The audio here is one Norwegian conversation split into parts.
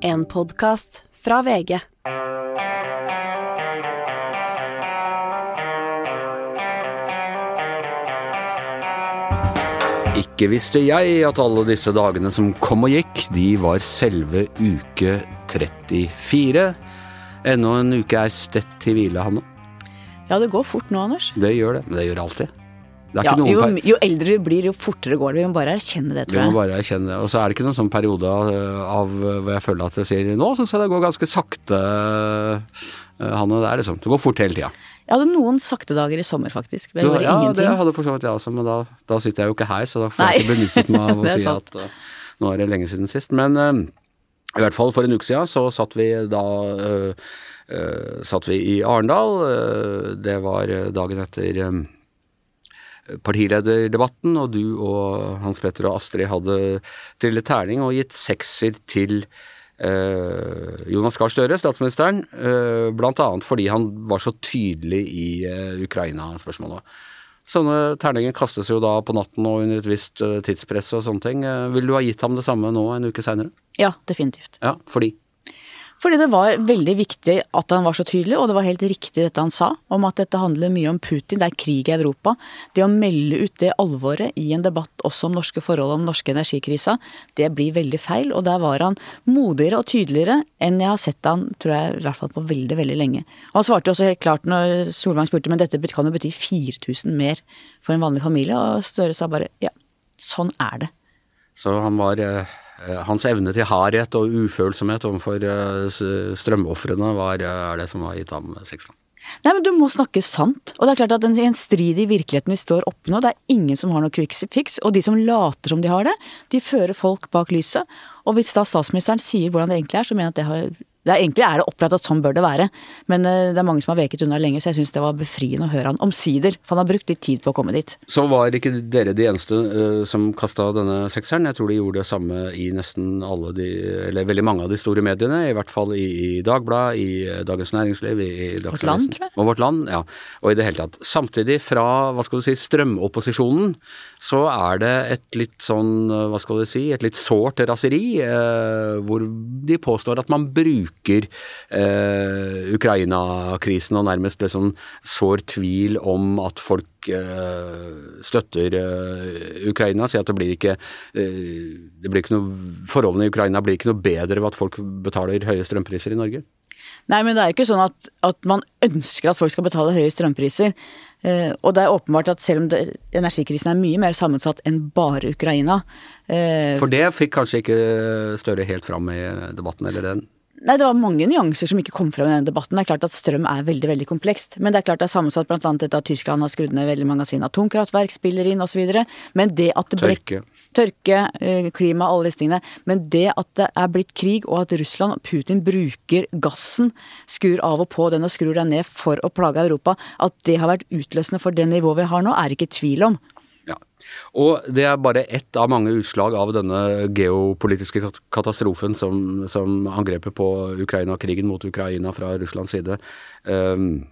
En podkast fra VG. Ikke visste jeg at alle disse dagene som kom og gikk, de var selve uke 34. Ennå en uke er stett til hvile, Hanne. Ja, det går fort nå, Anders. Det gjør det, men det gjør alltid. Det Ja, jo, jo eldre du blir, jo fortere går det. Vi må bare erkjenne det, tror jeg. Vi må bare erkjenne det. Og så er det ikke noen sånn periode øh, av øh, hvor jeg føler at jeg sier nå syns jeg det går ganske sakte, øh, Hanne. Det er liksom Det går fort hele tida. Jeg hadde noen sakte dager i sommer, faktisk. Det var Ja, det hadde for så vidt jeg også, men da, da sitter jeg jo ikke her, så da får jeg ikke benyttet meg av å si sant. at uh, nå er det lenge siden sist. Men uh, i hvert fall for en uke siden så satt vi da uh, satt vi i Arendal. det var dagen etter partilederdebatten, og du og Hans Petter og Astrid hadde trillet terning og gitt sekser til eh, Jonas Gahr Støre, statsministeren, eh, annet fordi han var så tydelig i eh, Ukraina-spørsmålet. Sånne terninger kastes jo da på natten og under et visst eh, tidspress og sånne ting. Eh, vil du ha gitt ham det samme nå en uke seinere? Ja, definitivt. Ja, fordi? Fordi det var veldig viktig at han var så tydelig, og det var helt riktig dette han sa, om at dette handler mye om Putin, det er krig i Europa. Det å melde ut det alvoret i en debatt også om norske forhold, om norske energikrisa, det blir veldig feil. Og der var han modigere og tydeligere enn jeg har sett han, tror jeg, i hvert fall på veldig, veldig lenge. Og han svarte også helt klart når Solvang spurte, men dette kan jo bety 4000 mer for en vanlig familie, og Støre sa bare ja, sånn er det. Så han var eh, Hans evne til hardhet og ufølsomhet overfor eh, strømofrene var, eh, er det som har gitt ham sekseren. Nei, men du må snakke sant. Og det er klart at den i virkeligheten vi står oppe nå, det er ingen som har noe quick fix. Og de som later som de har det, de fører folk bak lyset. Og hvis da statsministeren sier hvordan det egentlig er, så mener jeg at det har det er, Egentlig er det opplagt at sånn bør det være, men eh, det er mange som har veket unna lenge, så jeg syns det var befriende å høre han omsider. For han har brukt litt tid på å komme dit. Så var ikke dere de eneste uh, som kasta denne sekseren. Jeg tror de gjorde det samme i nesten alle de, eller veldig mange av de store mediene. I hvert fall i, i Dagbladet, i eh, Dagens Næringsliv, i, i Vårt Land, tror jeg. Og Vårt Land, ja. Og i det hele tatt. Samtidig, fra hva skal du si, strømopposisjonen, så er det et litt sånn, hva skal du si, et litt sårt raseri, uh, hvor de påstår at man bruker eh, Ukraina-krisen og nærmest liksom sår tvil om at folk eh, støtter eh, Ukraina. Sier at det blir ikke eh, det blir ikke noe, Forholdene i Ukraina blir ikke noe bedre ved at folk betaler høye strømpriser i Norge. Nei, men det er jo ikke sånn at, at man ønsker at folk skal betale høye strømpriser. Eh, og det er åpenbart at selv om det, energikrisen er mye mer sammensatt enn bare Ukraina eh, For det fikk kanskje ikke Støre helt fram i debatten, eller den? Nei, det var mange nyanser som ikke kom frem i denne debatten. Det er klart at strøm er veldig veldig komplekst. Men det er klart det er sammensatt bl.a. dette at Tyskland har skrudd ned veldig mange av sine atomkraftverk, spiller inn osv. Men det at det ble Tørke. Tørke, eh, klima, alle disse tingene. Men det at det er blitt krig, og at Russland og Putin bruker gassen, skrur av og på den og skrur den ned for å plage Europa, at det har vært utløsende for det nivået vi har nå, er ikke tvil om. Og det er bare ett av mange utslag av denne geopolitiske katastrofen som, som angrepet på Ukraina, krigen mot Ukraina fra Russlands side, ehm,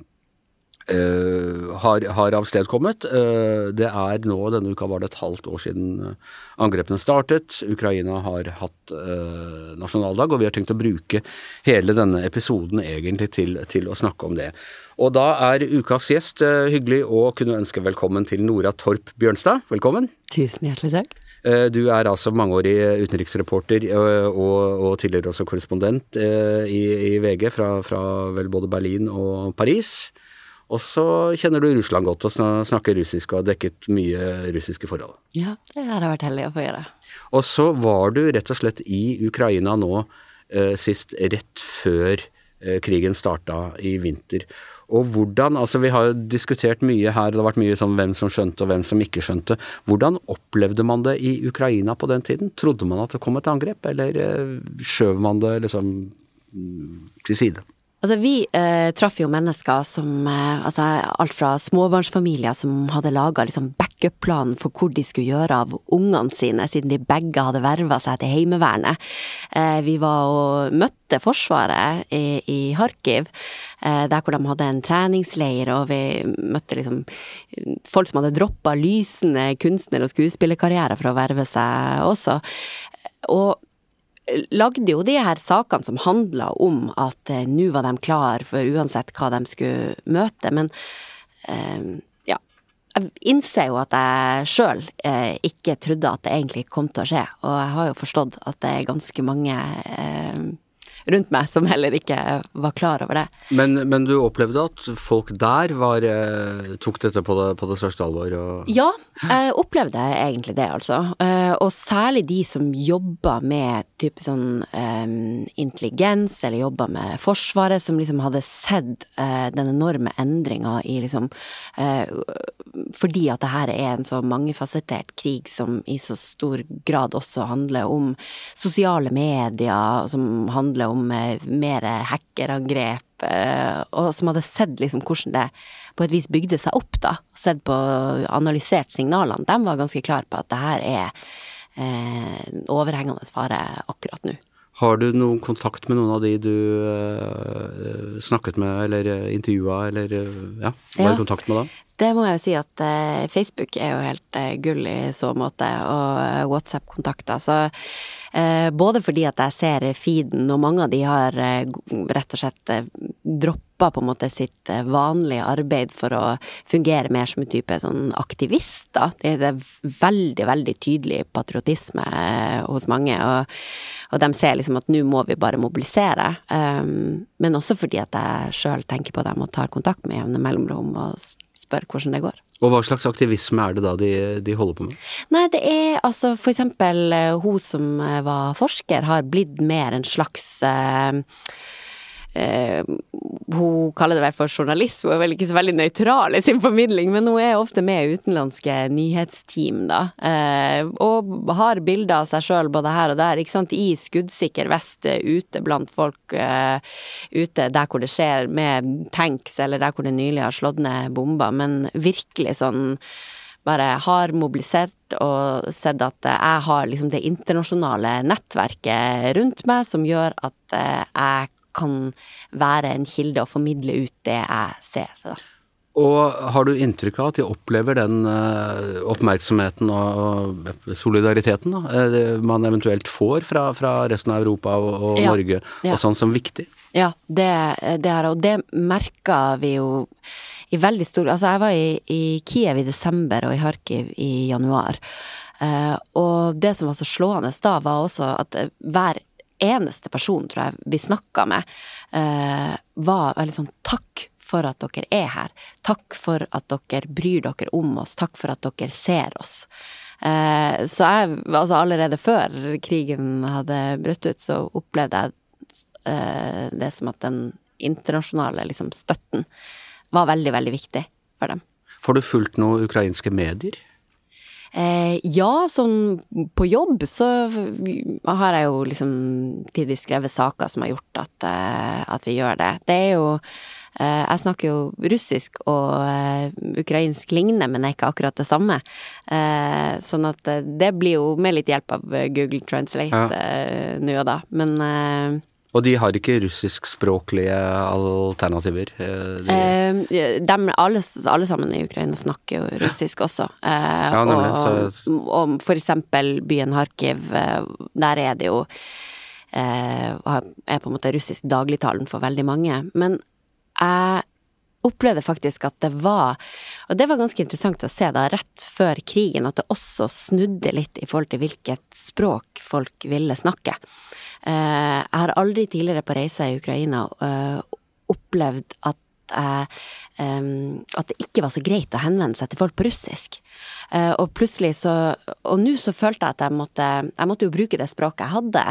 eh, har, har avstedkommet. Uh, det er nå, denne uka var det et halvt år siden eh, angrepene startet. Ukraina har hatt uh, nasjonaldag, og vi har tenkt å bruke hele denne episoden egentlig til, til å snakke om det. Og da er ukas gjest eh, hyggelig å kunne ønske velkommen til Nora Torp Bjørnstad. Velkommen. Tusen hjertelig takk. Eh, Du er altså mangeårig utenriksreporter eh, og, og tidligere også korrespondent eh, i, i VG fra, fra vel både Berlin og Paris. Og så kjenner du Russland godt og snakker russisk og har dekket mye russiske forhold. Ja, det har jeg vært heldig å få gjøre. Og så var du rett og slett i Ukraina nå eh, sist rett før eh, krigen starta i vinter. Og hvordan, altså Vi har jo diskutert mye her, det har vært mye sånn hvem som skjønte og hvem som ikke skjønte. Hvordan opplevde man det i Ukraina på den tiden? Trodde man at det kom et angrep, eller eh, skjøv man det liksom mm, til side? Altså, vi eh, traff jo mennesker som eh, Altså, alt fra småbarnsfamilier som hadde laga liksom backup-planen for hvor de skulle gjøre av ungene sine, siden de begge hadde verva seg til Heimevernet. Eh, vi var og møtte Forsvaret i, i Harkiv, eh, der hvor de hadde en treningsleir, og vi møtte liksom folk som hadde droppa lysende kunstner- og skuespillerkarriere for å verve seg også. Og lagde jo de her sakene som handla om at eh, nå var de klar for uansett hva de skulle møte, men eh, ja. Jeg innser jo at jeg sjøl eh, ikke trodde at det egentlig kom til å skje, og jeg har jo forstått at det er ganske mange eh, rundt meg som heller ikke var klar over det. Men, men du opplevde at folk der var, eh, tok dette på det, på det største alvor? Og... Ja, jeg opplevde egentlig det, altså. Eh, og særlig de som jobba med type sånn um, intelligens, eller jobba med Forsvaret, som liksom hadde sett uh, den enorme endringa i liksom uh, Fordi at det her er en så mangefasettert krig som i så stor grad også handler om sosiale medier, som handler om om eh, mer hackerangrep, eh, og som hadde sett liksom hvordan det på et vis bygde seg opp, da. Sett på, analysert signalene. De var ganske klar på at det her er eh, overhengende fare akkurat nå. Har du noen kontakt med noen av de du uh, snakket med eller intervjua, eller ja, var ja. i kontakt med da? Det må jeg jo si at uh, Facebook er jo helt uh, gull i så måte, og WhatsApp-kontakter. Så Eh, både fordi at jeg ser feeden, og mange av de har eh, rett og slett eh, droppa på en måte sitt vanlige arbeid for å fungere mer som en type sånn aktivist, da. Det er veldig, veldig tydelig patriotisme hos mange, og, og de ser liksom at nå må vi bare mobilisere. men også fordi at jeg sjøl tenker på dem og tar kontakt med jevne mellomrom og spør hvordan det går. Og hva slags aktivisme er det da de, de, holder på med? Nei, det er altså for eksempel eh, hun som eh, var forsker, har blitt mer en slags eh, eh, Hun kaller det vel for journalist, hun er vel ikke så veldig nøytral i sin formidling, men hun er ofte med utenlandske nyhetsteam, da. Eh, og har bilder av seg sjøl både her og der, ikke sant, i skuddsikker vest eh, ute blant folk eh, ute der hvor det skjer med tanks, eller der hvor det nylig har slått ned bomber, men virkelig sånn bare har mobilisert og sett at jeg har liksom det internasjonale nettverket rundt meg som gjør at jeg kan være en kilde og formidle ut det jeg ser. Da. Og har du inntrykk av at de opplever den uh, oppmerksomheten og, solidariteten da, man eventuelt får fra, fra, resten av Europa og, og ja, Norge, ja. og sånn som viktig? Ja, det, det jeg. og det merka vi jo i veldig stor Altså, jeg var i, i, Kiev i desember og i Kharkiv i januar. Uh, og det som var så slående da, var også at hver eneste person, tror jeg, vi snakka med, eh, var veldig sånn takk for at dere er her. Takk for at dere bryr dere om oss. Takk for at dere ser oss. Eh, så jeg, altså allerede før krigen hadde brutt ut, så opplevde jeg eh, det som at den internasjonale liksom, støtten var veldig, veldig viktig for dem. Får du fulgt noen ukrainske medier? Eh, ja, sånn på jobb så har jeg jo liksom tidvis skrevet saker som har gjort at, eh, at vi gjør det. Det er jo eh, Jeg snakker jo russisk og eh, ukrainsk lignende, men er ikke akkurat det samme. Eh, sånn at eh, det blir jo med litt hjelp av Google Translate ja. nå og da. Men og de har ikke russiskspråklige alternativer? De... Eh, de, alle, alle, sammen i Ukraina snakker jo russisk også. Eh, ja, nemlig. Og, så... og, for eksempel byen Kharkiv, eh, der er det jo eh, er på en måte russisk dagligtalen for veldig mange. Men jeg opplevde faktisk at det var Og det var ganske interessant å se da, rett før krigen, at det også snudde litt i forhold til hvilket språk folk ville snakke. Eh, jeg har aldri tidligere på reiser i Ukraina eh, opplevd at jeg, at det ikke var så greit å henvende seg til folk på russisk. Uh, og plutselig så Og nå så følte jeg at jeg måtte Jeg måtte jo bruke det språket jeg hadde,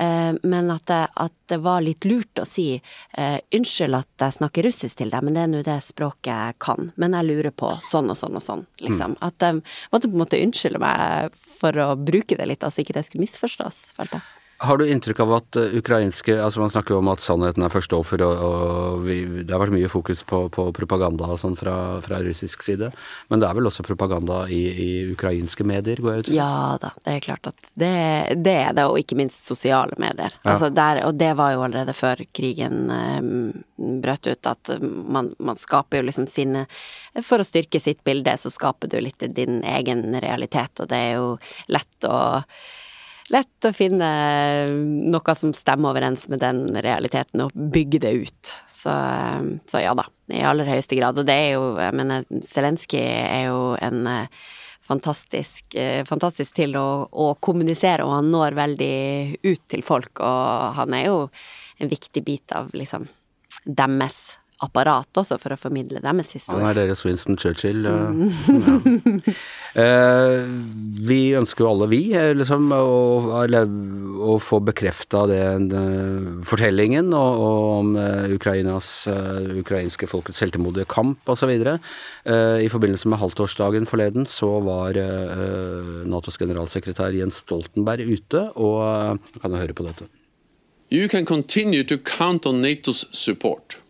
uh, men at det, at det, var litt lurt å si uh, unnskyld at jeg snakker russisk til deg, men det er nå det språket jeg kan. Men jeg lurer på sånn og sånn og sånn, liksom. Mm. At jeg måtte på en måte unnskylde meg for å bruke det litt, altså ikke det skulle misforstås, følte jeg. Har du inntrykk av at uh, ukrainske altså Man snakker jo om at sannheten er første offer, og, og vi, det har vært mye fokus på, på propaganda og sånn fra, fra, russisk side. Men det er vel også propaganda i, i ukrainske medier, går jeg ut fra? Ja da, det er klart at det, det er det, og ikke minst sosiale medier. Ja. Altså der, og det var jo allerede før krigen um, brøt ut, at man, man, skaper jo liksom sine For å styrke sitt bilde, så skaper du litt din egen realitet, og det er jo lett å lett å finne noe som stemmer overens med den realiteten, og bygge det ut. Så, så ja da, i aller høyeste grad. Og det er jo, jeg mener, Zelenskyj er jo en eh, fantastisk, eh, fantastisk til å, å, kommunisere, og han når veldig ut til folk, og han er jo en viktig bit av liksom deres apparat også for å formidle deres historie. Han er deres Winston Churchill. Mm. Ja. Eh, vi ønsker jo alle, vi, eh, liksom, å, å få bekrefta den uh, fortellingen og, og om Ukrainas, uh, ukrainske folkets heltemodige kamp osv. Eh, I forbindelse med halvtårsdagen forleden så var Natos generalsekretær Jens Stoltenberg ute, og kan du høre på dette. You can continue to count on NATO's support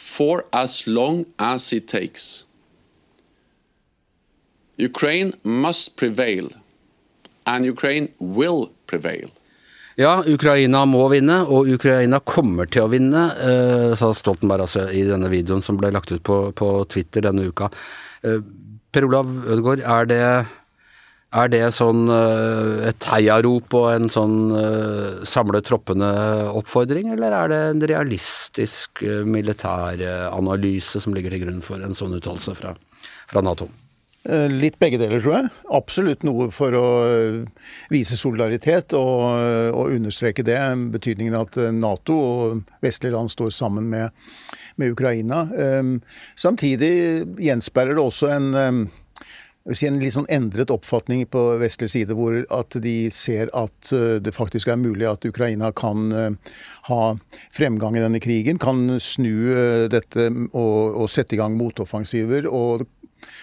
for as long as it takes. Ukraine must prevail, and Ukraine will prevail. Ja, Ukraina må vinne, og Ukraina kommer til å vinne, eh, sa Stoltenberg altså, i denne videoen som ble lagt ut på, på Twitter denne uka. Eh, per Olav Ødegaard, er det, er det sånn eh, et heiarop og en sånn eh, samle troppene-oppfordring, eller er det en realistisk eh, militæranalyse som ligger til grunn for en sånn uttalelse fra, fra Nato? Litt begge deler, tror jeg. Absolutt noe for å vise solidaritet og, og understreke det. Betydningen at Nato og vestlige land står sammen med, med Ukraina. Samtidig gjenspeiler det også en Si en litt sånn endret oppfatning på vestlig side, hvor at de ser at det faktisk er mulig at Ukraina kan ha fremgang i denne krigen. Kan snu dette og, og sette i gang motoffensiver. Og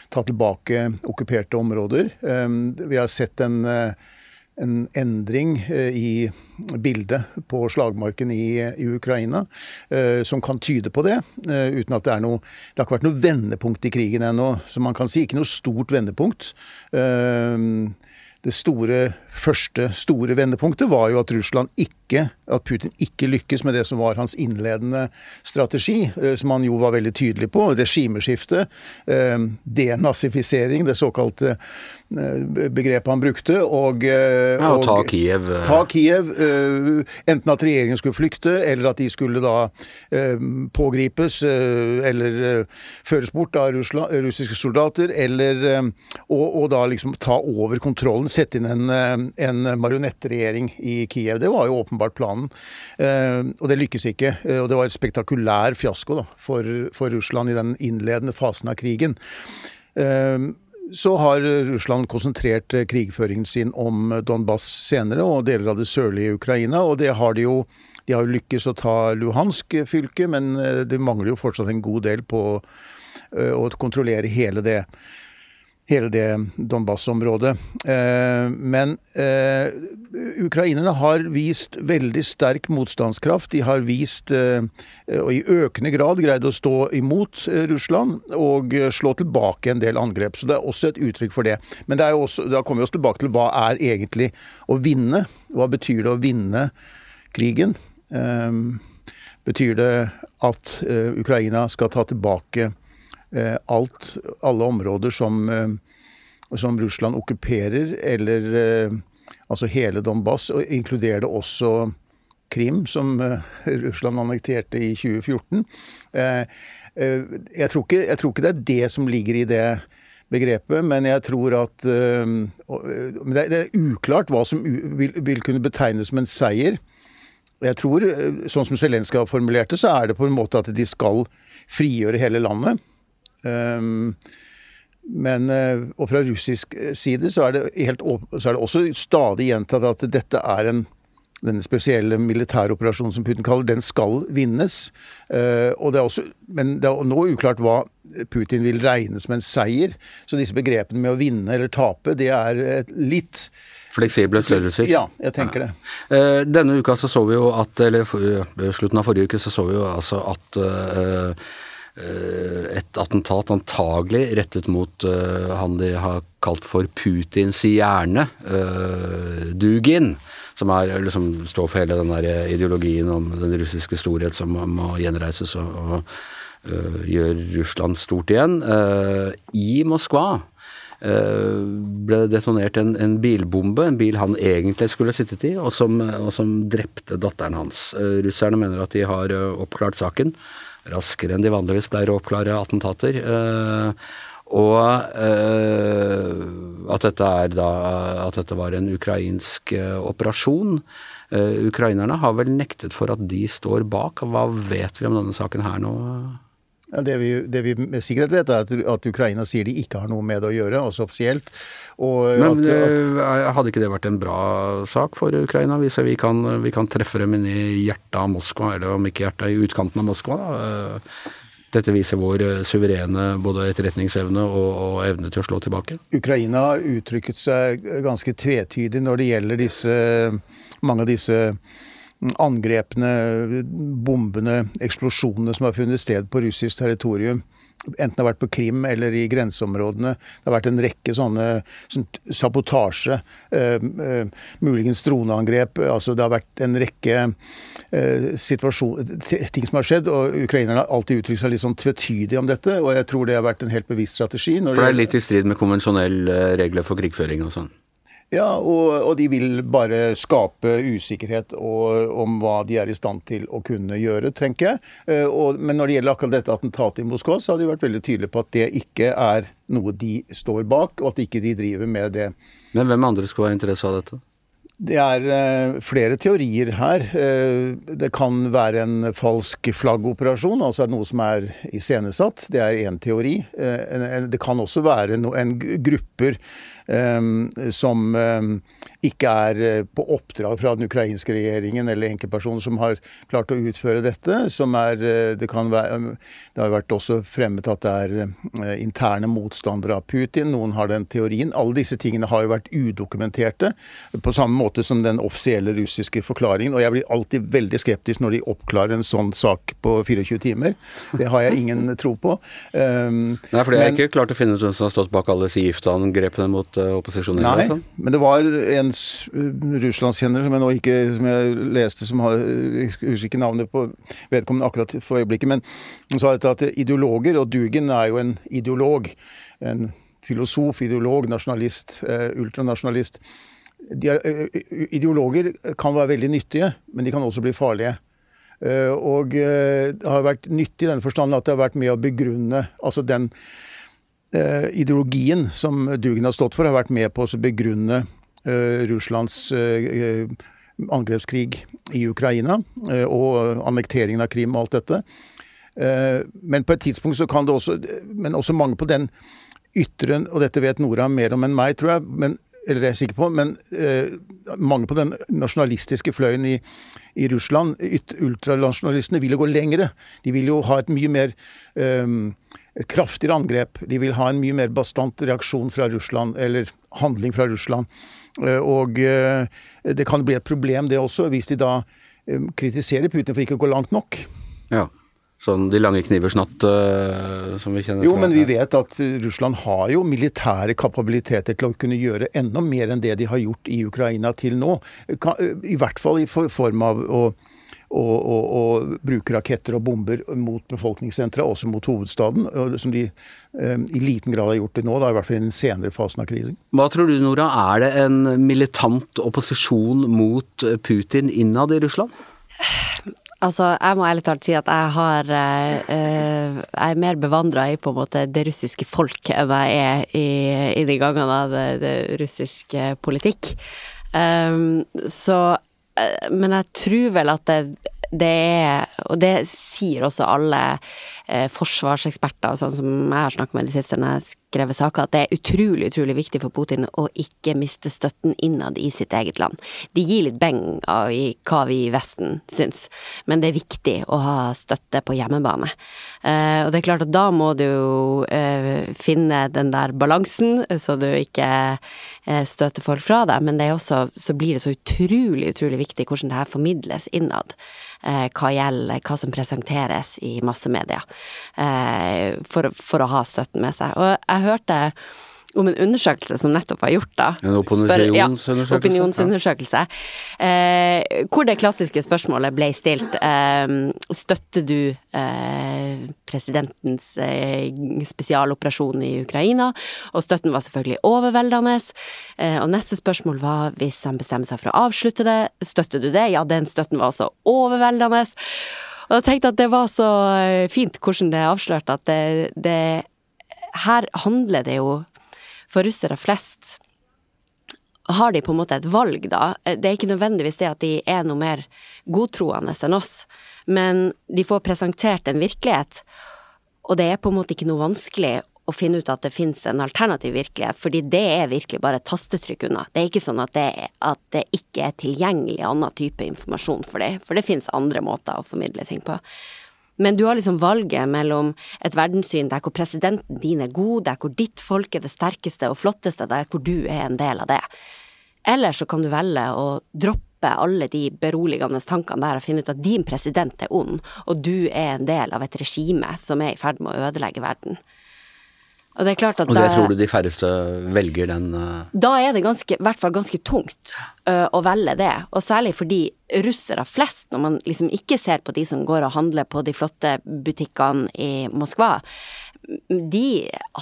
ta tilbake okkuperte områder. Ehm, vi har sett en, eh, en endring eh, i bildet på slagmarken i, i, Ukraina eh, som kan tyde på det, uten at det er noe Det har ikke vært noe vendepunkt i krigen ennå, som man kan si. Ikke noe stort vendepunkt. Eh, det store, første store vendepunktet var jo at Russland ikke at Putin ikke lykkes med det som var hans innledende strategi, eh, som han jo var veldig tydelig på. Regimeskifte, eh, denazifisering, det såkalte eh, begrepet han brukte. Og, ja, og ta Kiev. Ta Kiev. Enten at regjeringen skulle flykte, eller at de skulle da pågripes eller føres bort av russiske soldater, eller og, og, da liksom ta over kontrollen, sette inn en, en marionettregjering i Kiev. Det var jo åpenbart planen. Eh, og det lykkes ikke. Eh, og det var et spektakulær fiasko da, for, for, Russland i den innledende fasen av krigen. Eh, så har Russland konsentrert krigføringen sin om Donbas senere og deler av det sørlige Ukraina. Og det har de jo De har jo lykkes å ta Luhansk fylke, men det mangler jo fortsatt en god del på å kontrollere hele det hele det Donbas-området. Eh, men eh, ukrainerne har vist veldig sterk motstandskraft. De har vist, eh, og i økende grad greid å stå imot Russland og slå tilbake en del angrep. Så det er også et uttrykk for det. Men det også, da kommer vi oss tilbake til hva er egentlig å vinne? Hva betyr det å vinne krigen? Betyr det at Ukraina skal ta tilbake alt, alle områder som, eh, som Russland okkuperer, eller eh, altså hele Donbas, og inkluderer det også Krim, som Russland annekterte i 2014. Jeg tror, ikke, jeg tror ikke det er det som ligger i det begrepet, men jeg tror at Det er uklart hva som vil, kunne betegnes som en seier. Jeg tror, sånn som Zelenskyj det, så er det på en måte at de skal frigjøre hele landet. Um, men, eh, og fra russisk side så er, det helt, så er det også stadig gjentatt at dette er en denne spesielle militæroperasjonen som Putin kaller, den skal vinnes. Uh, og det er også, men det er nå uklart hva Putin vil regne som en seier. Så disse begrepene med å vinne eller tape, det er litt Fleksible størrelser? Ja, jeg tenker det. Uh, denne uka så så vi jo at, eller slutten av forrige uke så så vi jo altså at Eh, et attentat antagelig rettet mot uh, han de har kalt for Putins hjerne, uh, Dugin. Som er, liksom, står for hele den der ideologien om den russiske storhet som må gjenreises og, og uh, gjør Russland stort igjen. I Moskva ble detonert en, en, bilbombe, en bil han egentlig skulle sittet i, og som, og som drepte datteren hans. Russerne mener at de har oppklart saken raskere enn de vanligvis pleier å oppklare attentater. Og at dette, da, at dette var en ukrainsk operasjon. Uh, ukrainerne har vel nektet for at de står bak. Hva vet vi om denne saken her nå? Ja, det, vi, det, vi, med sikkerhet vet, er at, at, Ukraina sier de ikke har noe med det å gjøre, også offisielt. Og Men at, at, eh, hadde ikke det vært en bra sak for Ukraina, hvis vi kan, vi kan treffe dem inn i hjertet av Moskva, eller om ikke hjertet, i utkanten av Moskva? da? Eh, dette viser vår suverene både etterretningsevne og, og, evne til å slå tilbake. Ukraina har uttrykket seg ganske tvetydig når det gjelder disse mange av disse angrepene, bombene, eksplosjonene som har funnet sted på russisk territorium. Enten det har vært på Krim eller i grenseområdene. Det har vært en rekke sånne sånn, sabotasje, eh, eh, muligens droneangrep. altså Det har vært en rekke eh, ting som har skjedd. og Ukrainerne har alltid uttrykt seg litt sånn tvetydig om dette. Og jeg tror det har vært en helt bevisst strategi. For det er litt i strid med konvensjonelle regler for krigføring og sånn? Ja, og, og, de vil bare skape usikkerhet og, om hva de er i stand til å kunne gjøre, tenker jeg. Eh, og, men når det gjelder akkurat dette attentatet i Moskva, så har de vært veldig tydelige på at det ikke er noe de står bak, og at ikke de driver med det. Men hvem andre skulle ha interesse av dette? Det er uh, flere teorier her. Uh, det kan være en falsk flaggoperasjon, altså noe som er iscenesatt. Det er én teori. Det kan også være en grupper som ikke er eh, på oppdrag fra den ukrainske regjeringen eller enkeltpersoner som har klart å utføre dette. som er, eh, Det kan være, det har vært også fremmet at det er eh, interne motstandere av Putin. Noen har den teorien. Alle disse tingene har jo vært udokumenterte, på samme måte som den offisielle russiske forklaringen. Og jeg blir alltid veldig skeptisk når de oppklarer en sånn sak på 24 timer. Det har jeg ingen tro på. Nei, for det er ikke klart å finne ut hvem som har stått bak alle disse giftangrepene mot uh, opposisjonen? Nei, altså. men det var en russlandskjenner som jeg nå ikke som jeg leste, som har, jeg husker ikke navnet på vedkommende akkurat for øyeblikket, men hun sa dette at ideologer, og Dugin er jo en ideolog, en filosof, ideolog, nasjonalist, uh, ultranasjonalist. De, ideologer kan være veldig nyttige, men de kan også bli farlige. Og det har vært nyttig i den forstand at det har vært med å begrunne altså den ideologien som Dugin har stått for, har vært med på å begrunne Eh, Russlands eh, angrepskrig i Ukraina eh, og annekteringen av Krim og alt dette. Men på et tidspunkt så kan det også Men også mange på den ytre Og dette vet Nora mer om enn meg, tror jeg. Men, eller det er jeg sikker på. Men eh, mange på den nasjonalistiske fløyen i, i Russland, ultranasjonalistene, vil jo gå lengre. De vil jo ha et mye mer eh, et kraftigere angrep. De vil ha en mye mer bastant reaksjon fra Russland, eller handling fra Russland. Eh, og eh, det kan bli et problem, det også, hvis de da eh, kritiserer Putin for ikke å gå langt nok. Ja. Sånn de lange knivers natt uh, som vi kjenner Jo, men vi vet at Russland har jo militære kapabiliteter til å kunne gjøre enda mer enn det de har gjort i Ukraina til nå. I hvert fall i form av å og, og, og bruke raketter og bomber mot befolkningssentra, også mot hovedstaden. Som de eh, i liten grad har gjort det nå, da, i hvert fall i den senere fasen av krisen. Hva tror du, Nora, er det en militant opposisjon mot Putin innad i Russland? Altså, jeg må ærlig talt si at jeg har eh, eh Jeg er mer bevandra i på en måte det russiske folk enn jeg er i, i de gangene av det, det russiske politikk. Um, så Eh, men jeg tror vel at det, det er, og det sier også alle eh, forsvarseksperter og sånn som jeg har snakket med de siste når jeg skrev saker, at det er utrolig, utrolig viktig for Putin å ikke miste støtten innad i sitt eget land. De gir litt beng i hva vi i Vesten syns, men det er viktig å ha støtte på hjemmebane. Eh, og det er klart at da må du eh, finne den der balansen, så du ikke eh, støter folk fra deg, men det er også, så blir det så utrolig, utrolig viktig hvordan det her formidles innad. Eh, hva gjelder hva som presenteres i massemedia, eh, for, for å ha støtten med seg. Og jeg hørte om en undersøkelse som nettopp var gjort, da. En opinionsundersøkelse? Ja, opinionsundersøkelse. Eh, hvor det klassiske spørsmålet ble stilt eh, Støtter du eh, presidentens spesialoperasjon i Ukraina, og støtten var selvfølgelig overveldende. Og neste spørsmål var hvis han bestemmer seg for å avslutte det, støtter du det? Ja, den støtten var også overveldende. Og jeg tenkte at det var så fint hvordan det avslørte at det, det Her handler det jo for russere flest har de på en måte et valg, da. Det er ikke nødvendigvis det at de er noe mer godtroende enn oss, men de får presentert en virkelighet, og det er på en måte ikke noe vanskelig å finne ut at det finnes en alternativ virkelighet, fordi det er virkelig bare et tastetrykk unna. Det er ikke sånn at det, at det ikke er tilgjengelig annen type informasjon for deg, for det finnes andre måter å formidle ting på. Men du har liksom valget mellom et verdenssyn der hvor presidenten din er god, der hvor ditt folk er det sterkeste og flotteste, der hvor du er en del av det. Eller så kan du velge å droppe alle de beroligende tankene der og finne ut at din president er ond, og du er en del av et regime som er i ferd med å ødelegge verden. Og det er klart at Og det tror du de færreste velger den uh... Da er det ganske, i hvert fall ganske tungt uh, å velge det. Og særlig fordi russere flest, når man liksom ikke ser på de som går og handler på de flotte butikkene i Moskva, de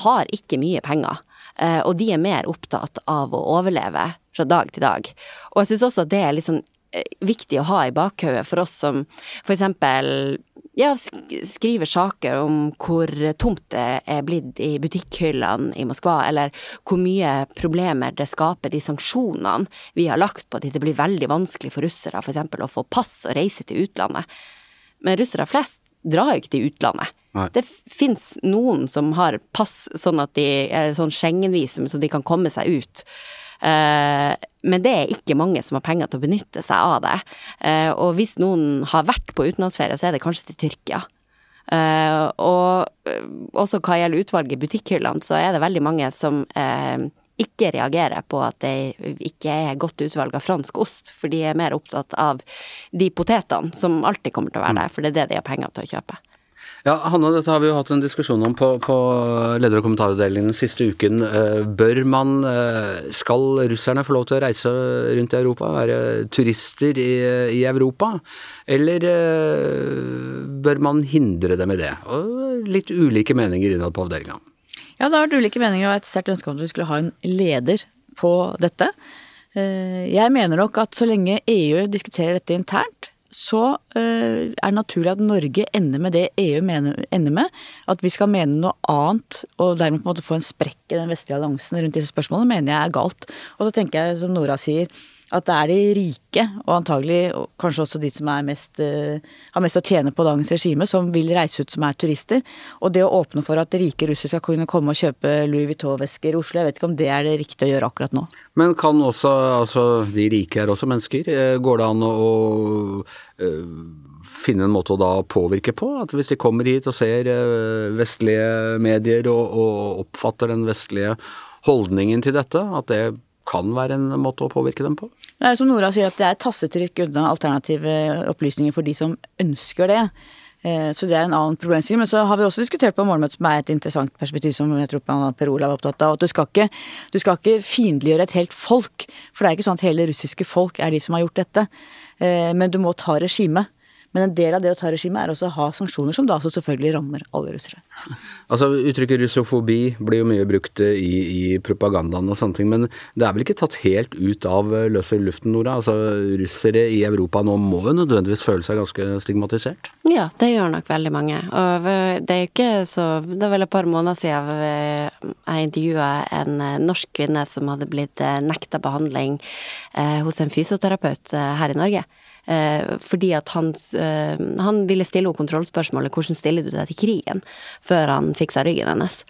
har ikke mye penger. Uh, og de er mer opptatt av å overleve fra dag til dag. Og jeg syns også at det er liksom viktig å ha i bakhodet for oss som for eksempel ja, skriver saker om hvor tomt det er blitt i butikkhyllene i Moskva, eller hvor mye problemer det skaper de sanksjonene vi har lagt på de. Det blir veldig vanskelig for russere f.eks. å få pass og reise til utlandet. Men russere flest drar jo ikke til utlandet. Nei. Det fins noen som har pass sånn at de er sånn Schengen-visum, så de kan komme seg ut. Eh, men det er ikke mange som har penger til å benytte seg av det. Eh, og hvis noen har vært på utenlandsferie, så er det kanskje til Tyrkia. Uh, og også hva gjelder utvalget i butikkhyllene, så er det veldig mange som ikke reagerer på at det ikke er godt utvalg av fransk ost, for de er mer opptatt av de potetene som alltid kommer til å være der, for det er det de har penger til å kjøpe. Ja, Hanne, dette har vi jo hatt en diskusjon om på, på leder- og kommentaravdelingen den siste uken. Eh, bør man, eh, skal russerne få lov til å reise rundt i Europa, være turister i, i Europa? Eller eh, bør man hindre dem i det? Og litt ulike meninger innad på avdelinga. Ja, det har vært ulike meninger og et sterkt ønske om at vi skulle ha en leder på dette. Jeg mener nok at så lenge EU diskuterer dette internt, så uh, er det naturlig at Norge ender med det EU mener, ender med. At vi skal mene noe annet og dermed på en måte få en sprekk i den vestlige alliansen rundt disse spørsmålene, mener jeg er galt. Og så tenker jeg, som Nora sier, at det er de rike, og antagelig kanskje også de som mest, uh, har mest å tjene på dagens regime, som vil reise ut som er turister. Og det å åpne for at rike russere skal kunne komme og kjøpe Louis Vuitton-vesker i Oslo, jeg vet ikke om det er det riktige å gjøre akkurat nå. Men kan også, altså de rike er også mennesker, eh, går det an å, å uh, finne en måte å da påvirke på? At hvis de kommer hit og ser vestlige medier og, og oppfatter den vestlige holdningen til dette, at det kan være en måte å påvirke dem på? Det er som Nora sier, at det er tassetrykk unna alternative opplysninger for de som ønsker det. Eh, så det er en annen problemstilling. Men så har vi også diskutert på morgenmøtet som er et interessant perspektiv som jeg tror Per Olav er opptatt av. At du skal ikke, du ikke fiendtliggjøre et helt folk. For det er ikke sånn at hele russiske folk er de som har gjort dette. Eh, men du må ta regimet. Men en del av det å ta regimet er også å ha sanksjoner, som da også selvfølgelig rammer alle russere. Altså Uttrykket russofobi blir jo mye brukt i, i, propagandaen og sånne ting, men det er vel ikke tatt helt ut av løse luften, Nora? Altså Russere i Europa nå må jo nødvendigvis føle seg ganske stigmatisert? Ja, det gjør nok veldig mange. Og det er ikke så Det er vel et par måneder siden jeg intervjua en norsk kvinne som hadde blitt nekta behandling eh, hos en fysioterapeut eh, her i Norge. Eh, fordi at han, eh, han ville stille henne kontrollspørsmålet 'hvordan stiller du deg til krigen?' før han fiksa ryggen hennes.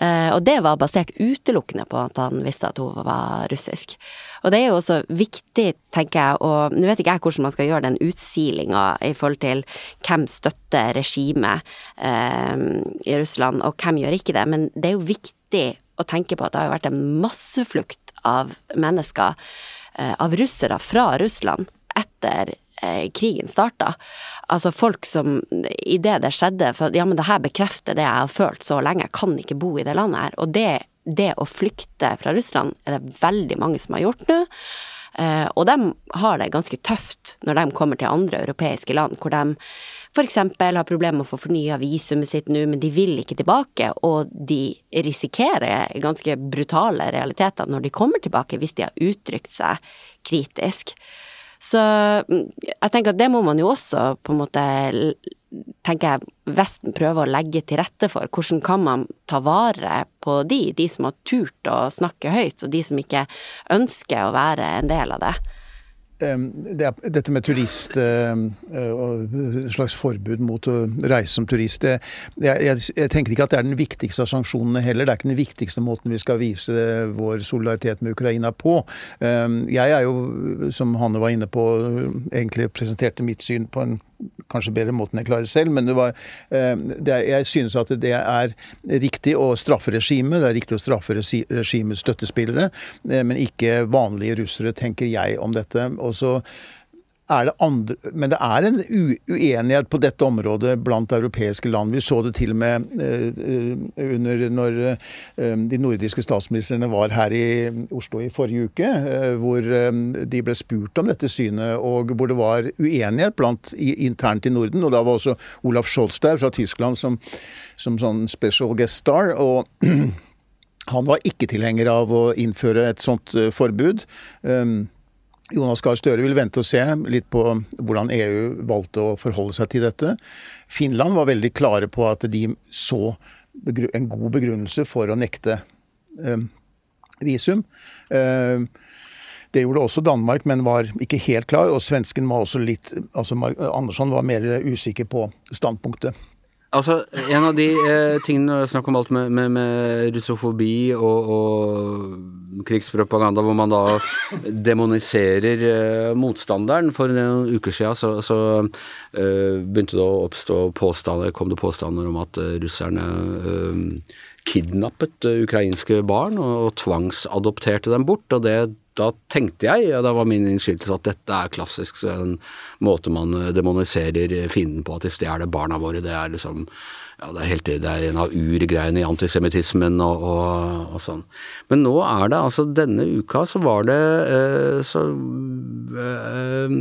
Eh, og det var basert utelukkende på at han visste at hun var russisk. Og det er jo også viktig, tenker jeg, og nå vet ikke jeg hvordan man skal gjøre den utsilinga i forhold til hvem støtter regimet eh, i Russland, og hvem gjør ikke det, men det er jo viktig å tenke på at det har vært en masseflukt av mennesker, eh, av russere fra Russland, etter eh, krigen starta. Altså folk som idet det skjedde For ja, men det her bekrefter det jeg har følt så lenge, jeg kan ikke bo i det landet her. Og det, det å flykte fra Russland er det veldig mange som har gjort nå. Eh, og de har det ganske tøft når de kommer til andre europeiske land, hvor de f.eks. har problemer med å få fornya visumet sitt nå, men de vil ikke tilbake, og de risikerer ganske brutale realiteter når de kommer tilbake, hvis de har uttrykt seg kritisk. Så mm, jeg tenker at det må man jo også på en måte tenker jeg Vesten prøver å legge til rette for. Hvordan kan man ta vare på de, de som har turt å snakke høyt, og de som ikke ønsker å være en del av det? Det er, dette med turist eh, og slags forbud mot å reise som turist jeg, jeg, jeg, tenker ikke at det er den viktigste av sanksjonene heller. Det er ikke den viktigste måten vi skal vise vår solidaritet med Ukraina på. Jeg er jo, som Hanne var inne på, egentlig presenterte mitt syn på en kanskje bedre måten jeg klarer selv, men var, eh, jeg synes at det er riktig å straffe regimet. Det er riktig å straffe regimets støttespillere, eh, men ikke vanlige russere, tenker jeg om dette. Og så er det andre Men det er en uenighet på dette området blant europeiske land. Vi så det til og med uh, under når uh, de nordiske statsministrene var her i Oslo i forrige uke, hvor de ble spurt om dette synet, og hvor det var uenighet blant, internt i Norden. Og da var også Olaf Scholz der fra Tyskland som, som sånn special guest star. og han var ikke tilhenger av å innføre et sånt forbud. Um, Jonas Gahr Støre vil vente og se litt på hvordan EU valgte å forholde seg til dette. Finland var veldig klare på at de så en god begrunnelse for å nekte eh, visum. Eh, det gjorde også Danmark, men var ikke helt klar. Og svensken var også litt altså Andersson var mer usikker på standpunktet. Altså, En av de eh, tingene Snakk om alt med, med, med russofobi og, og, krigspropaganda, hvor man da demoniserer eh, motstanderen. For noen uker siden så, så eh, begynte det å oppstå påstander, kom det påstander om at uh, russerne uh, kidnappet uh, ukrainske barn og, og tvangsadopterte dem bort. og det da tenkte jeg, og da var min innskytelse, at dette er klassisk så en måte man eh, demoniserer fienden på, at de stjeler barna våre. Det er liksom ja, det er, helt, det er en av urgreiene i antisemittismen og, og, og, sånn. Men nå er det altså Denne uka så var det eh, så eh,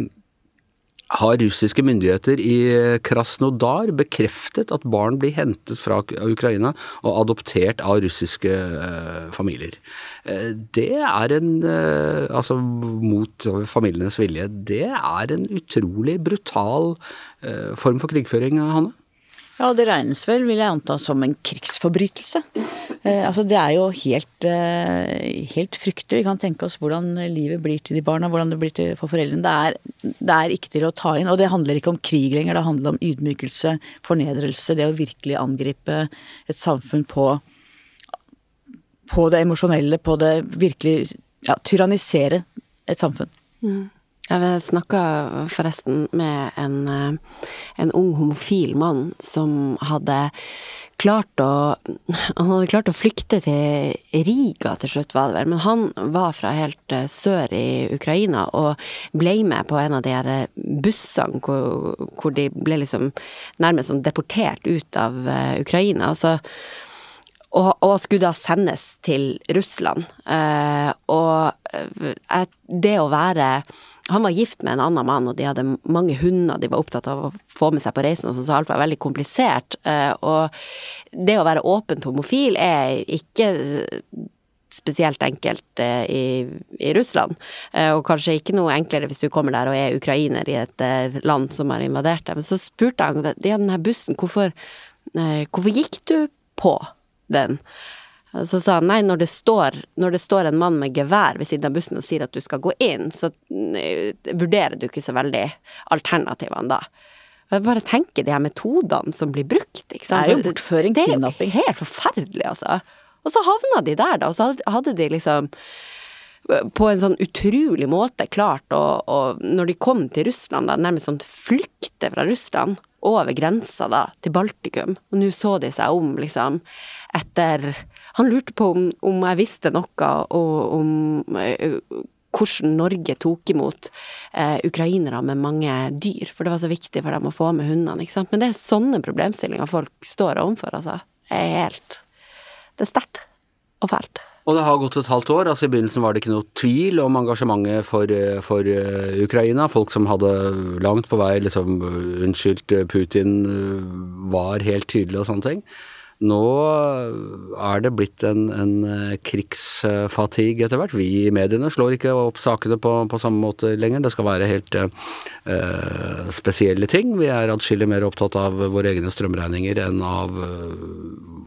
har russiske myndigheter i Krasnodar bekreftet at barn blir hentet fra Ukraina og adoptert av russiske eh, familier. Eh, det er en eh, Altså mot familienes vilje. Det er en utrolig brutal form for krigføring, Hanne? Ja, det regnes vel, vil jeg anta, som en krigsforbrytelse. Eh, altså Det er jo helt, eh, helt fryktelig. Vi kan tenke oss hvordan livet blir til de barna, hvordan det blir til, for foreldrene. Det er, det er ikke til å ta inn. Og det handler ikke om krig lenger, det handler om ydmykelse, fornedrelse. Det å virkelig angripe et samfunn på, på det emosjonelle, på det virkelig ja, tyrannisere et samfunn. Mm. Jeg snakka forresten med en, eh, en, ung homofil mann som hadde klart å Han hadde klart å flykte til Riga til slutt, var det vel, men han var fra helt eh, sør i Ukraina og ble med på en av de her eh, bussene hvor, hvor de ble liksom nærmest sånn deportert ut av Ukraina. altså og, og, skulle da sendes til Russland. Og det å være han var gift med en annen mann, og de hadde mange hunder de var opptatt av å få med seg på reisen, og så alt var veldig komplisert. Eh, og det å være åpent homofil er ikke spesielt enkelt eh, i, i, Russland. Eh, og kanskje ikke noe enklere hvis du kommer der og er ukrainer i et land som har invadert deg. Men så spurte han ja, den her bussen, hvorfor, hvorfor gikk du på den? Så sa han nei, når det, står, når det står en mann med gevær ved siden av bussen og sier at du skal gå inn, så eh, vurderer du ikke så veldig alternativene da. Jeg bare tenker de her metodene som blir brukt, ikke sant. Det er jo bortføring, kidnapping. Det er helt forferdelig, altså. Og så havna de der, da, og så hadde de liksom på en sånn utrolig måte klart å Når de kom til Russland, da, nærmest sånn flykte fra Russland over grensa da, til Baltikum, og nå så de seg om, liksom, etter han lurte på om, om jeg visste noe og om uh, hvordan Norge tok imot eh, ukrainere med mange dyr, for det var så viktig for dem å få med hundene, ikke sant. Men det er sånne problemstillinger folk står overfor, altså. Det er helt Det er sterkt og fælt. Og det har gått et halvt år. altså I begynnelsen var det ikke noe tvil om engasjementet for, for uh, Ukraina. Folk som hadde langt på vei liksom unnskyldt Putin, var helt tydelige og sånne ting. Nå er det blitt en, en krigsfatigue etter hvert. Vi i mediene slår ikke opp sakene på, på samme måte lenger. Det skal være helt uh, spesielle ting. Vi er atskillig mer opptatt av våre egne strømregninger enn av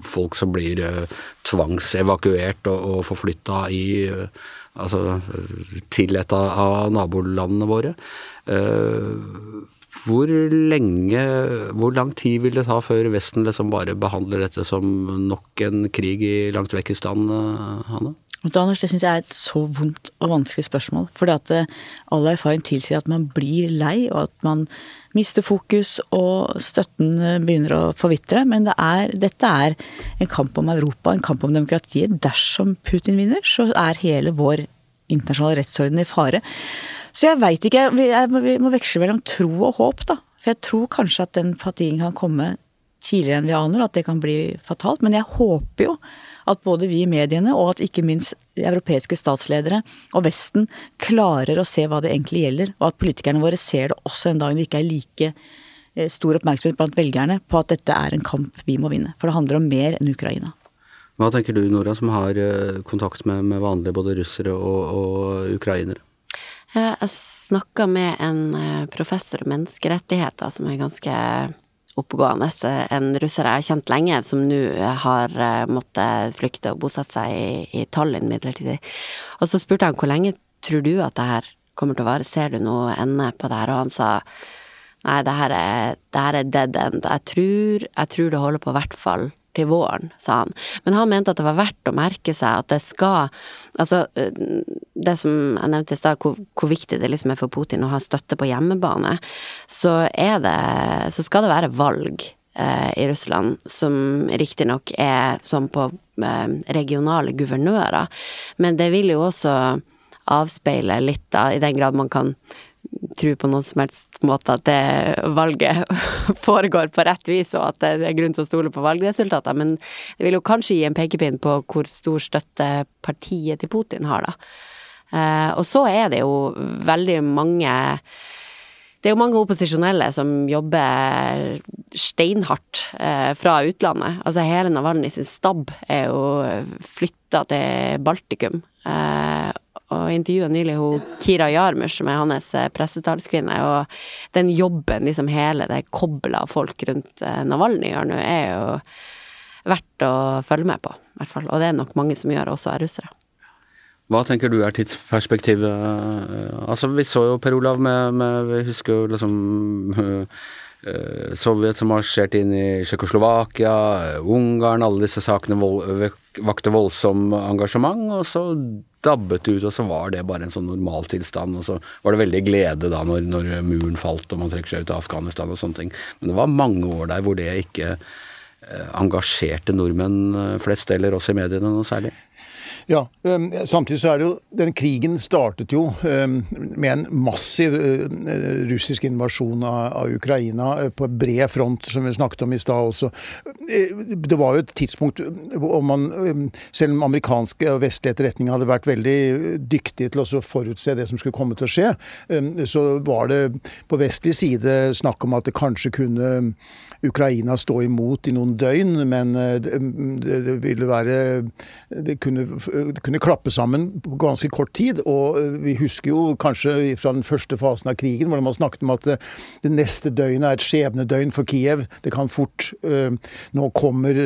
folk som blir tvangsevakuert og, og forflytta i altså, til et av nabolandene våre. Hvor lenge, hvor lang tid vil det ta før Vesten liksom bare behandler dette som nok en krig i langt vekk i stand, Hanne? Anders, det syns jeg er et så vondt og vanskelig spørsmål. For at all erfaring tilsier at man blir lei, og at man mister fokus, og støtten begynner å forvitre. Men det er, dette er en kamp om Europa, en kamp om demokratiet. Dersom Putin vinner, så er hele vår internasjonale rettsorden i fare. Så jeg veit ikke. Vi må veksle mellom tro og håp, da. For jeg tror kanskje at den partien kan komme tidligere enn vi aner, at det kan bli fatalt. Men jeg håper jo at både vi i mediene og at ikke minst europeiske statsledere og Vesten klarer å se hva det egentlig gjelder, og at politikerne våre ser det også en dag det ikke er like eh, stor oppmerksomhet blant velgerne på at dette er en kamp vi må vinne. For det handler om mer enn Ukraina. Hva tenker du, Nora, som har eh, kontakt med, med vanlige både russere og, og ukrainere? Jeg snakka med en eh, professor i menneskerettigheter som er ganske oppegående, en russer jeg har kjent lenge, som nå har eh, måttet flykte og bosette seg i, Tallinn midlertidig. Og så spurte han hvor lenge tror du at det her kommer til å vare, ser du noe ende på det her? Og han sa nei, det her er, det her er dead end. Jeg tror, jeg tror det holder på hvert fall til våren, sa han. Men han mente at det var verdt å merke seg at det skal Altså, eh, det som jeg nevnte i stad, hvor, hvor, viktig det liksom er for Putin å ha støtte på hjemmebane, så er det Så skal det være valg eh, i Russland, som riktignok er som på eh, regionale guvernører, men det vil jo også avspeile litt, da, i den grad man kan tro på noen som helst måte at det valget foregår på rett vis, og at det er grunn til å stole på valgresultater, men det vil jo kanskje gi en pekepinn på hvor stor støtte partiet til Putin har, da. Eh, og så er det jo veldig mange det er jo mange opposisjonelle som jobber steinhardt eh, fra utlandet. Altså hele Navalny sin stab er jo flytta til Baltikum. Eh, og intervjua nylig hun Kira Jarmusch, som er hans eh, pressetalskvinne, og den jobben liksom hele det koblet av folk rundt eh, Navalny gjør nå, er jo verdt å følge med på, i hvert fall. Og det er nok mange som gjør, også er russere. Hva tenker du er tidsperspektivet? Altså, vi så jo Per Olav med, med Vi husker jo liksom Sovjet som marsjerte inn i Tsjekkoslovakia, Ungarn, alle disse sakene vakte voldsom engasjement, og så dabbet ut, og så var det bare en sånn normaltilstand. Og så var det veldig glede da når, når, muren falt og man trekker seg ut av Afghanistan og sånne ting. Men det var mange år der hvor det ikke eh, engasjerte nordmenn eh, flest, eller oss i mediene noe særlig. Ja, um, samtidig så er det jo Den krigen startet jo um, med en massiv uh, russisk invasjon av, Ukraina uh, på bred front, som vi snakket om i stad også. Uh, det var jo et tidspunkt hvor man, um, selv om amerikanske og vestlige etterretninger hadde vært veldig dyktige til å forutse det som skulle komme til å skje, så var det på vestlig side snakk om at det kanskje kunne Ukraina stå imot i noen døgn, men det ville være Det kunne kunne klappe sammen på ganske kort tid. Og eh, vi husker jo kanskje fra den første fasen av krigen, hvor man snakket om at det, det neste døgnet er et skjebnedøgn for Kiev. Det kan fort Nå kommer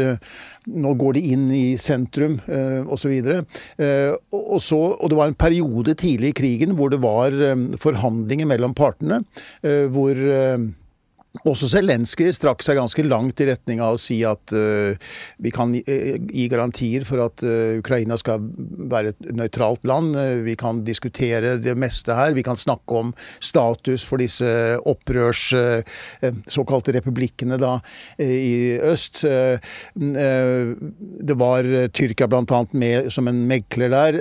nå går de inn i sentrum uh, osv. Og, så, og det var en periode tidlig i krigen hvor det var um, forhandlinger mellom partene. Uh, hvor også Zelenskyj strakk seg ganske langt i retning av å si at uh, vi kan gi, uh, gi, garantier for at uh, Ukraina skal være et nøytralt land. vi kan diskutere det meste her. Vi kan snakke om status for disse opprørs såkalte republikkene da, i øst. det var Tyrkia bl.a. med som en megler der.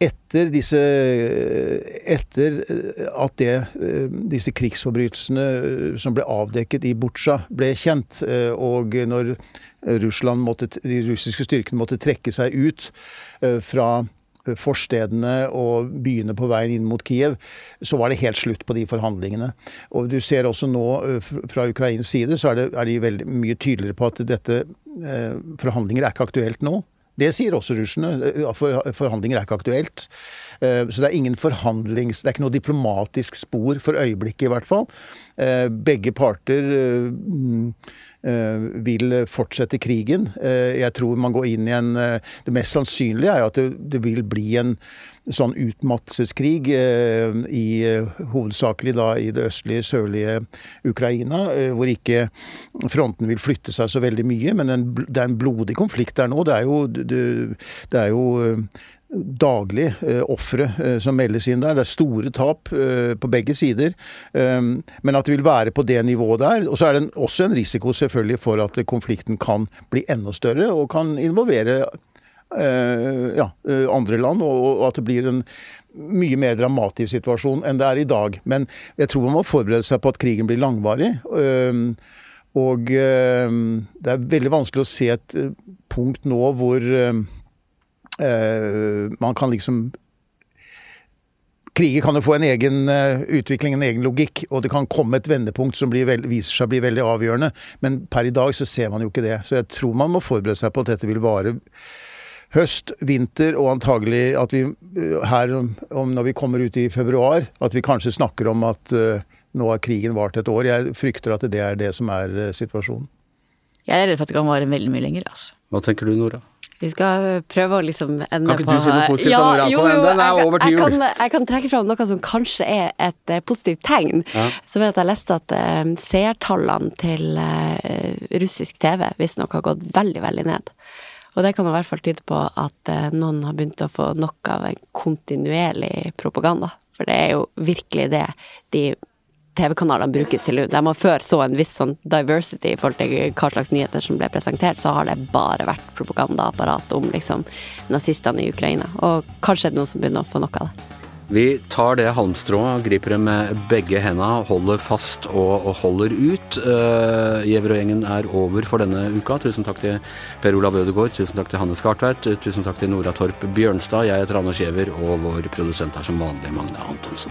Etter disse Etter at det, disse krigsforbrytelsene som ble avdekket i Butsja, ble kjent, og når Russland måtte, de russiske styrkene måtte trekke seg ut fra forstedene og byene på veien inn mot Kiev, så var det helt slutt på de forhandlingene. Og du ser også nå fra Ukrains side, så er, det, er de veldig mye tydeligere på at dette eh, forhandlinger er ikke aktuelt nå. Det sier også russerne. Forhandlinger er ikke aktuelt. Eh, så det er ingen forhandlings... Det er ikke noe diplomatisk spor for øyeblikket, i hvert fall. Eh, begge parter eh, vil fortsette krigen. Jeg tror man går inn i en Det mest sannsynlige er jo at det vil bli en sånn utmattelseskrig i hovedsakelig da i det østlige, sørlige Ukraina, hvor ikke fronten vil flytte seg så veldig mye. Men det er en blodig konflikt der nå. Det er jo, det er jo daglig eh, ofre eh, som meldes inn der. Det er store tap eh, på begge sider. Eh, men at det vil være på det nivået der. Og så er det en, også en risiko selvfølgelig for at konflikten kan bli enda større og kan involvere eh, ja, eh, andre land, og, og, at det blir en mye mer dramatisk situasjon enn det er i dag. Men jeg tror man må forberede seg på at krigen blir langvarig. og det er veldig vanskelig å se et punkt nå hvor Eh, man kan liksom Kriger kan jo få en egen uh, utvikling, en egen logikk, og det kan komme et vendepunkt som veld, viser seg å bli veldig avgjørende. Men per i dag så ser man jo ikke det. Så jeg tror man må forberede seg på at dette vil vare høst, vinter, og antagelig at vi uh, her om, når vi kommer ut i februar, at vi kanskje snakker om at uh, nå har krigen vart et år. Jeg frykter at det er det som er situasjonen. Jeg er redd for at det kan vare veldig mye lenger. Altså. Hva tenker du, Nora? Vi skal prøve å liksom ende på Kan ikke du si noe positivt ja, om Iran? jo, jo, Den er jeg, over til jeg, kan, jeg kan trekke fram noe som kanskje er et uh, positivt tegn. Ja. Som er at jeg leste at uh, seertallene til uh, russisk TV visstnok har gått veldig, veldig ned. Og det kan i hvert fall tyde på at noen har begynt å få nok av en kontinuerlig propaganda. For det er jo virkelig det de TV-kanalene brukes til. De har før så en viss sånn diversity i forhold til hva slags nyheter som ble presentert, så har det bare vært propagandaapparat om liksom nazistene i Ukraina. Og kanskje er det noen som begynner å få nok av det. Vi tar det halmstrået, griper det med begge henda, holder fast og, holder ut. Uh, Gjever-gjengen er over for denne uka. Tusen takk til Per Olav Ødegaard, tusen takk til Hanne Skartveit, tusen takk til Nora Torp Bjørnstad. Jeg heter Anders Giæver, og vår produsent er som vanlig Magne Antonsen.